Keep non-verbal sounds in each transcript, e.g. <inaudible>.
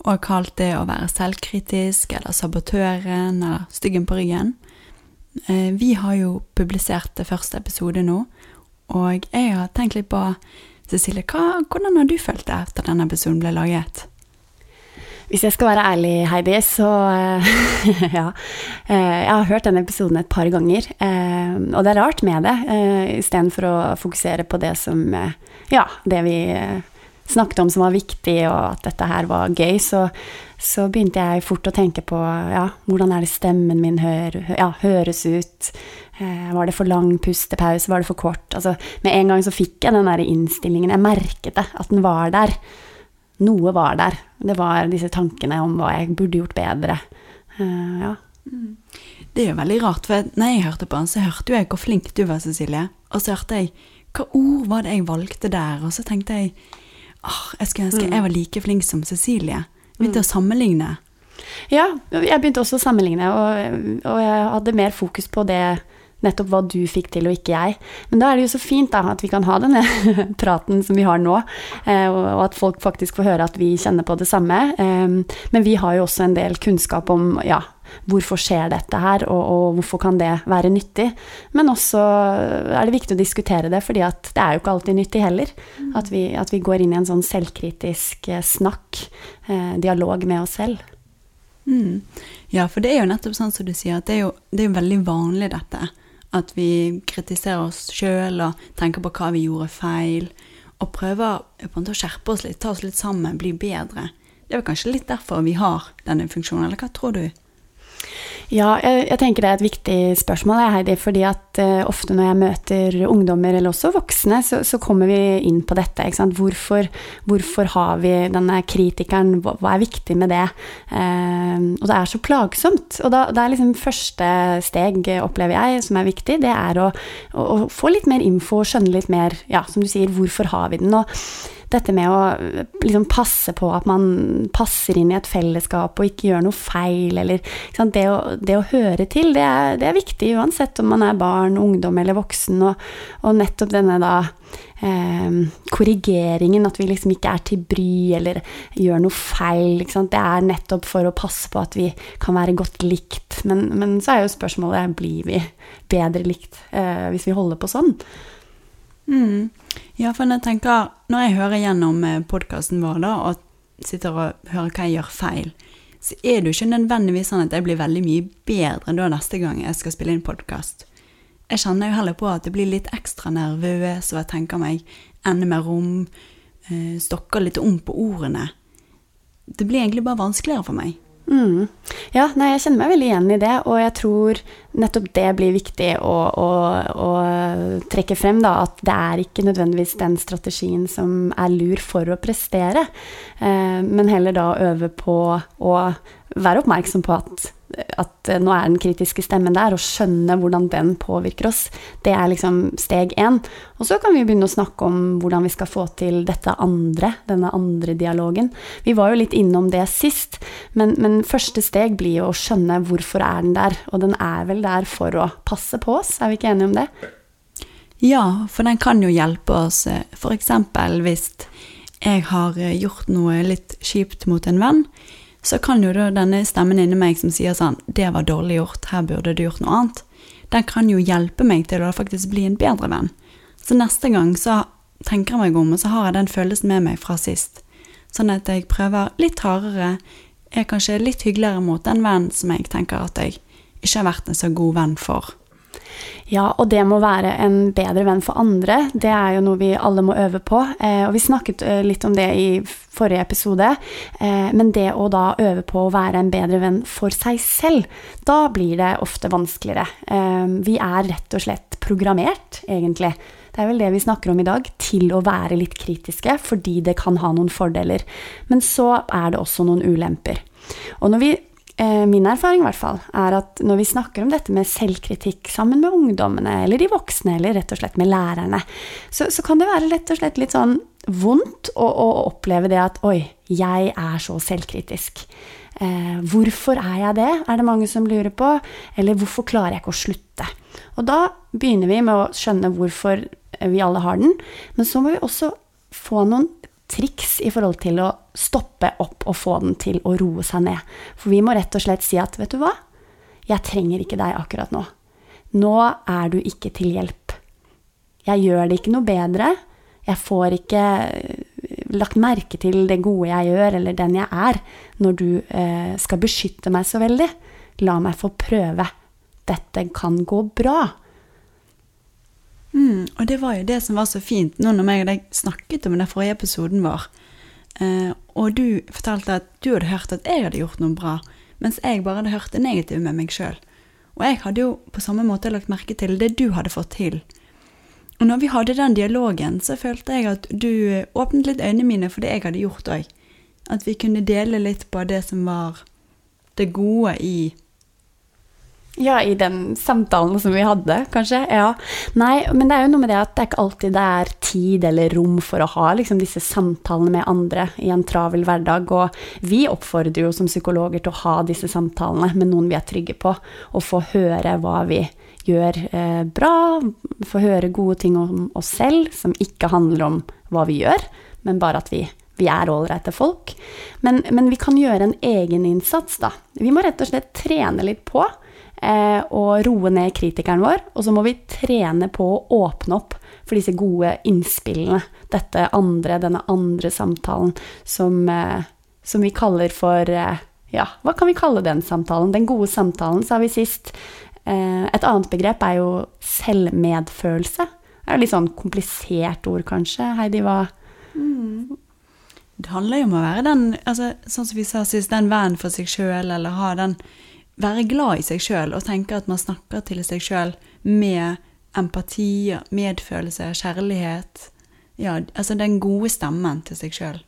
og har kalt det å være selvkritisk, eller sabotøren, eller styggen på ryggen. Eh, Vi har jo publisert det første episode nå, og jeg har tenkt litt på Cecilie, hva, hvordan har du følt det etter denne episoden ble laget? Hvis jeg skal være ærlig, Heidi, så eh, <laughs> ja. Eh, Jeg har hørt denne episoden et par ganger, og det er rart med det, istedenfor å fokusere på det som Ja, det vi snakket om som var viktig, og at dette her var gøy, så, så begynte jeg fort å tenke på ja, hvordan er det stemmen min hør, ja, høres ut? Eh, Var det for lang pustepause? Var det for kort? Altså, med en gang så fikk jeg den der innstillingen. Jeg merket det, at den var der. Noe var der. Det var disse tankene om hva jeg burde gjort bedre. Eh, ja. Det er jo veldig rart, for når jeg hørte på den, så hørte jo jeg hvor flink du var, Cecilie. Og så hørte jeg hva ord var det jeg valgte der, og så tenkte jeg åh, jeg skulle ønske jeg var like flink som Cecilie. Begynte å sammenligne. ja, jeg begynte også å sammenligne, og, og jeg hadde mer fokus på det nettopp hva du fikk til og ikke jeg. Men da er det jo så fint da, at vi kan ha denne <laughs> praten som vi har nå, eh, og og at folk faktisk får høre at vi kjenner på det samme. Eh, Men vi har jo også en del kunnskap om ja, hvorfor skjer dette her, og, og hvorfor kan det være nyttig. Men også er det viktig å diskutere det, fordi at det er jo ikke alltid nyttig heller. At, vi, at vi går inn i en sånn selvkritisk eh, snakk, eh, dialog med oss selv. Mm. Ja, for det er jo nettopp sånn som du sier, at det er jo, det er jo veldig vanlig dette. At vi kritiserer oss sjøl og tenker på hva vi gjorde feil. Og prøver å skjerpe oss litt, ta oss litt sammen, bli bedre. Det er vel kanskje litt derfor vi har denne funksjonen, eller hva tror du? Ja, jeg, jeg tenker det er et viktig spørsmål, Heidi. fordi at uh, ofte når jeg møter ungdommer, eller også voksne, så, så kommer vi inn på dette. Ikke? Hvorfor, hvorfor har vi denne kritikeren? Hva, hva er viktig med det? Uh, og det er så plagsomt. Og da, det er liksom første steg, opplever jeg, som er viktig. Det er å, å, å få litt mer info og skjønne litt mer, ja, som du sier, hvorfor har vi den? Og dette med å liksom passe på at man passer inn i et fellesskap og ikke gjør noe feil, eller? Det, å, det å høre til, det er, det er viktig uansett om man er barn, ungdom eller voksen, og, og nettopp denne da eh, korrigeringen, at vi liksom ikke er til bry eller gjør noe feil, det er nettopp for å passe på at vi kan være godt likt, men, men så er jo spørsmålet, blir vi bedre likt eh, hvis vi holder på sånn? Mm. Ja, for jeg tenker Når jeg hører gjennom podkasten vår da, og sitter og hører hva jeg gjør feil, så er det jo ikke nødvendigvis sånn at jeg blir veldig mye bedre da neste gang jeg skal spille inn podkast. Jeg kjenner jo heller på at jeg blir litt ekstra nervøs, og jeg tenker meg enda mer rom, eh, stokker litt om på ordene. Det blir egentlig bare vanskeligere for meg. Mm. Ja, nei, jeg kjenner meg veldig igjen i det, og jeg tror nettopp det blir viktig å, å, å trekke frem, da, at det er ikke nødvendigvis den strategien som er lur for å prestere, eh, men heller da øve på å være oppmerksom på at, at nå er den kritiske stemmen der, og skjønne hvordan den påvirker oss. Det er liksom steg én. Og så kan vi begynne å snakke om hvordan vi skal få til dette andre, denne andre dialogen. Vi var jo litt innom det sist, men, men første steg blir jo å skjønne hvorfor er den der, og den er vel der for å passe på oss, er vi ikke enige om det? Ja, for den kan jo hjelpe oss, f.eks. hvis jeg har gjort noe litt kjipt mot en venn, så kan jo da denne stemmen inni meg som sier sånn 'Det var dårlig gjort, her burde du gjort noe annet', den kan jo hjelpe meg til å faktisk bli en bedre venn. Så neste gang så tenker jeg meg om, og så har jeg den følelsen med meg fra sist. Sånn at jeg prøver litt hardere, er kanskje litt hyggeligere mot den vennen som jeg tenker at jeg ikke har vært en så god venn for. Ja, og det å være en bedre venn for andre. Det er jo noe vi alle må øve på. Eh, og vi snakket eh, litt om det i forrige episode. Eh, men det å da øve på å være en bedre venn for seg selv, da blir det ofte vanskeligere. Eh, vi er rett og slett programmert, egentlig. Det er vel det vi snakker om i dag, til å være litt kritiske, fordi det kan ha noen fordeler. Men så er det også noen ulemper. Og når vi Min erfaring i hvert fall, er at når vi snakker om dette med selvkritikk sammen med ungdommene, eller de voksne, eller rett og slett med lærerne, så, så kan det være rett og slett litt sånn vondt å, å oppleve det at oi, jeg er så selvkritisk. Eh, hvorfor er jeg det, er det mange som lurer på. Eller hvorfor klarer jeg ikke å slutte? Og da begynner vi med å skjønne hvorfor vi alle har den, men så må vi også få noen triks i forhold til å stoppe opp og få den til å roe seg ned. For vi må rett og slett si at vet du hva, jeg trenger ikke deg akkurat nå. Nå er du ikke til hjelp. Jeg gjør det ikke noe bedre. Jeg får ikke lagt merke til det gode jeg gjør, eller den jeg er, når du eh, skal beskytte meg så veldig. La meg få prøve. Dette kan gå bra. Mm, og det var jo det som var så fint nå når jeg og deg snakket om den forrige episoden vår. Eh, og du fortalte at du hadde hørt at jeg hadde gjort noe bra, mens jeg bare hadde hørt det negative med meg sjøl. Og jeg hadde jo på samme måte lagt merke til det du hadde fått til. Og når vi hadde den dialogen, så følte jeg at du åpnet litt øynene mine for det jeg hadde gjort òg. At vi kunne dele litt på det som var det gode i ja, i den samtalen som vi hadde, kanskje. Ja. Nei, men det er jo noe med det at det er ikke alltid det er tid eller rom for å ha liksom, disse samtalene med andre i en travel hverdag. Og vi oppfordrer jo som psykologer til å ha disse samtalene med noen vi er trygge på, og få høre hva vi gjør eh, bra, få høre gode ting om oss selv som ikke handler om hva vi gjør, men bare at vi, vi er ålreite folk. Men, men, vi kan gjøre en egeninnsats, da. Vi må rett og slett trene litt på og roe ned kritikeren vår, og så må vi trene på å åpne opp for disse gode innspillene. Dette andre, denne andre samtalen som, eh, som vi kaller for eh, ja, hva kan vi kalle den samtalen? Den gode samtalen, sa vi sist. Eh, et annet begrep er jo selvmedfølelse. Det er jo litt sånn komplisert ord, kanskje. Heidi, hva mm. Det handler jo om å være den, altså, sånn som vi sa sist, den vennen for seg sjøl, eller ha den Være glad i seg sjøl og tenke at man snakker til seg sjøl med empati, medfølelse, kjærlighet. Ja, altså den gode stemmen til seg sjøl.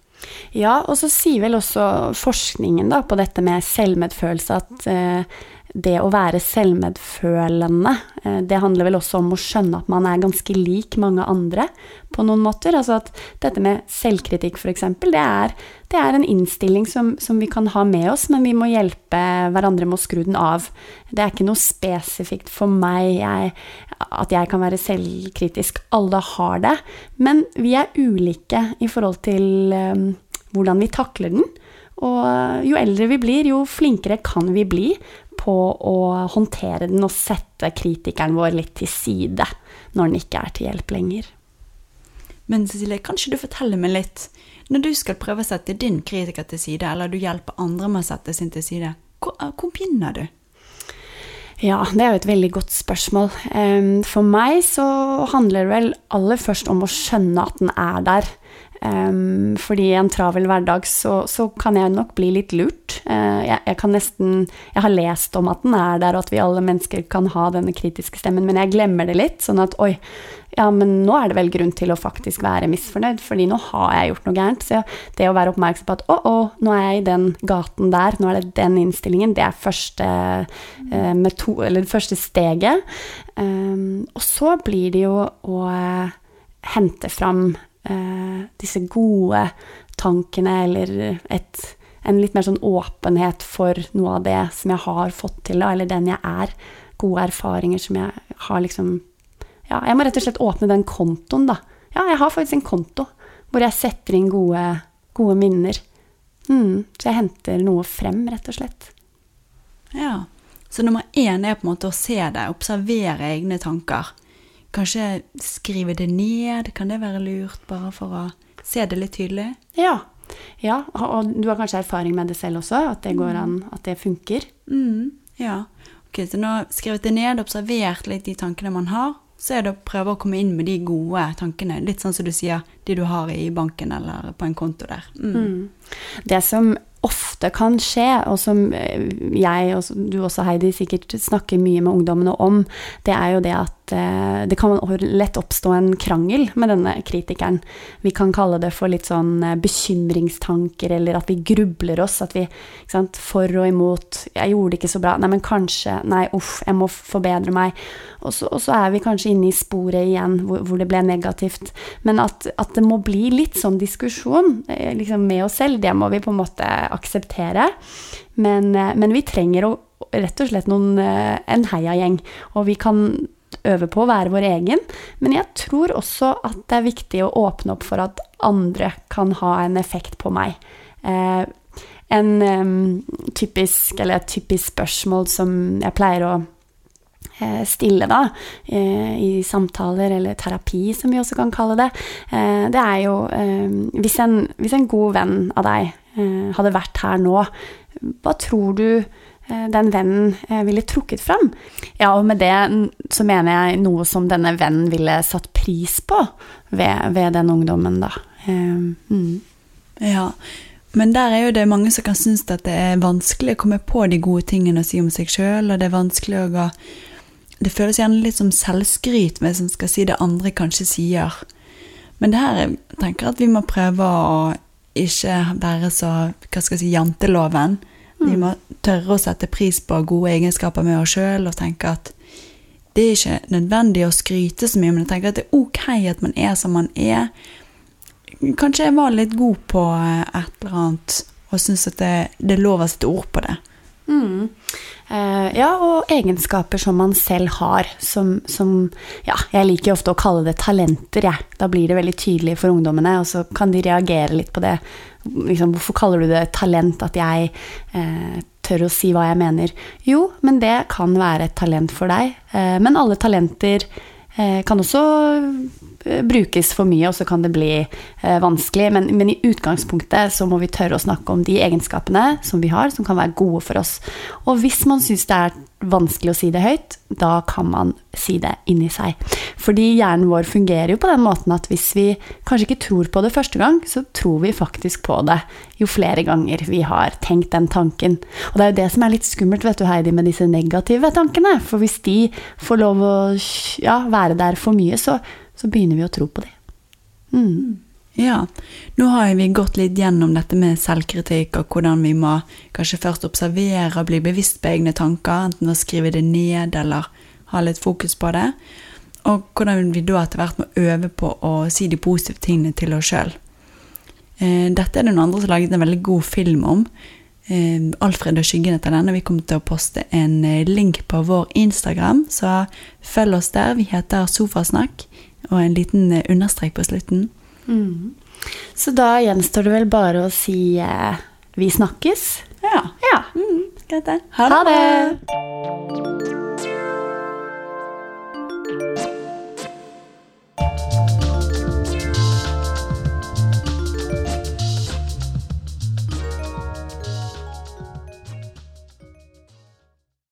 Ja, og så sier vel også forskningen da, på dette med selvmedfølelse at eh, det å være selvmedfølende, eh, det handler vel også om å skjønne at man er ganske lik mange andre på noen måter. Altså at dette med selvkritikk, f.eks., det, det er en innstilling som, som, vi kan ha med oss, men vi må hjelpe hverandre med å skru den av. Det er ikke noe spesifikt for meg jeg, at jeg kan være selvkritisk. Alle har det. Men vi er ulike i forhold til um, hvordan vi takler den. Og jo eldre vi blir, jo flinkere kan vi bli på å håndtere den og sette kritikeren vår litt til side når den ikke er til hjelp lenger. Men Cecilie, kan ikke du fortelle meg litt, når du skal prøve å sette din kritiker til side, eller du hjelper andre med å sette sin til side, hvor, hvor begynner du? Ja, det er jo et veldig godt spørsmål. For meg så handler det vel aller først om å skjønne at den er der. Um, fordi i en travel hverdag så, så, kan jeg nok bli litt lurt. Uh, jeg, jeg, kan nesten Jeg har lest om at den er der, og at vi alle mennesker kan ha denne kritiske stemmen, men jeg glemmer det litt. Sånn at oi, ja, men nå er det vel grunn til å faktisk være misfornøyd, fordi nå har jeg gjort noe gærent. Så det å være oppmerksom på at å, å, nå er jeg i den gaten der, nå er det den innstillingen, det er første, uh, metode, eller første steget. Um, og så blir det jo å uh, hente fram eh, disse gode tankene, eller et, en litt mer sånn åpenhet for noe av det som jeg har fått til, eller den jeg er. Gode erfaringer som jeg har liksom Ja, jeg må rett og slett åpne den kontoen, da. Ja, jeg har faktisk en konto hvor jeg setter inn gode, gode minner. Mm, så jeg henter noe frem, rett og slett. Ja. Så nummer én er på en måte å se det, observere egne tanker. Kanskje skrive det ned, kan det være lurt, bare for å se det litt tydelig? Ja. ja. Og du har kanskje erfaring med det selv også, at det går an, at det funker? Mm, ja. Ok, Så nå skrevet det ned, observert litt de tankene man har. Så er det å prøve å komme inn med de gode tankene. Litt sånn som du sier, de du har i banken eller på en konto der. Mm. Mm. Det som ofte kan skje, og som eh, jeg og du også, Heidi, sikkert snakker mye med ungdommene om, det er jo det at at eh, det kan lett oppstå en krangel med denne kritikeren. Vi kan kalle det for litt sånn eh, bekymringstanker, eller at vi grubler oss. At vi sant, For og imot. 'Jeg gjorde det ikke så bra.' 'Nei, men kanskje.' 'Nei, uff, jeg må forbedre meg.' Og så, og så er vi kanskje inne i sporet igjen hvor, hvor det ble negativt. Men at, at, det må bli litt sånn diskusjon eh, liksom med oss selv, det må vi på en måte akseptere. Men, men vi trenger å rett og slett noen, eh, en heiagjeng. Og vi kan øve på å være vår egen, men jeg tror også at det er viktig å åpne opp for at andre kan ha en effekt på meg. Eh, en um, typisk, eller et typisk spørsmål som jeg pleier å eh, stille da, eh, i samtaler, eller terapi, som vi også kan kalle det, eh, det er jo hvis en, hvis, en, god venn av deg hadde vært her nå, hva tror du Eh, den vennen eh, ville trukket fram. Ja, og med det så mener jeg noe som denne vennen ville satt pris på ved, ved den ungdommen, da. Eh, mm. Ja, men der er jo det mange som kan synes at det er vanskelig å komme på de gode tingene å si om seg sjøl, og det er vanskelig å gå Det føles gjerne litt som selvskryt med som skal si det andre kanskje sier. Men det her jeg tenker at vi må prøve å ikke være så hva skal jeg si, janteloven. Vi må tørre å sette pris på gode egenskaper med oss sjøl og tenke at det er ikke nødvendig å skryte så mye, men jeg tenker at det er ok at man er som man er. Kanskje jeg var litt god på et eller annet og syns at det, det, er lov å sette ord på det. Mm. Uh, ja, og egenskaper som man selv har, som, som, Ja, jeg liker ofte å kalle det talenter, jeg. Da blir det veldig tydelig for ungdommene, og så kan de reagere litt på det liksom, Hvorfor kaller du det talent at jeg eh, tør å si hva jeg mener? Jo, men det kan være et talent for deg. Eh, men alle talenter eh, kan også eh, brukes for mye, og så kan det bli eh, vanskelig. Men, men, i utgangspunktet så må vi tørre å snakke om de egenskapene som vi har, som kan være gode for oss. Og hvis man syns det er vanskelig å si det høyt, da kan man si det inni seg. Fordi hjernen vår fungerer jo på den måten at hvis vi kanskje ikke tror på det første gang, så tror vi faktisk på det jo flere ganger vi har tenkt den tanken. Og det er jo det som er litt skummelt vet du, Heidi, med disse negative tankene. For hvis de får lov å ja, være der for mye, så, så begynner vi å tro på det. Mm. Ja, nå har vi gått litt gjennom dette med selvkritikk og hvordan vi må kanskje først observere og bli bevisst på egne tanker, enten å skrive det ned eller ha litt fokus på det, og hvordan vi da etter hvert må øve på å si de positive tingene til oss sjøl. Eh, dette er det noen andre som har laget en veldig god film om. Eh, Alfred og skyggen etter den, og vi kommer til å poste en eh, link på vår Instagram, så følg oss der. Vi heter Sofasnakk, og en liten understrek på slutten. Mm. Så da gjenstår det vel bare å si eh, vi snakkes. Ja. ja. Mm, greit, det. Ha, ha det. det.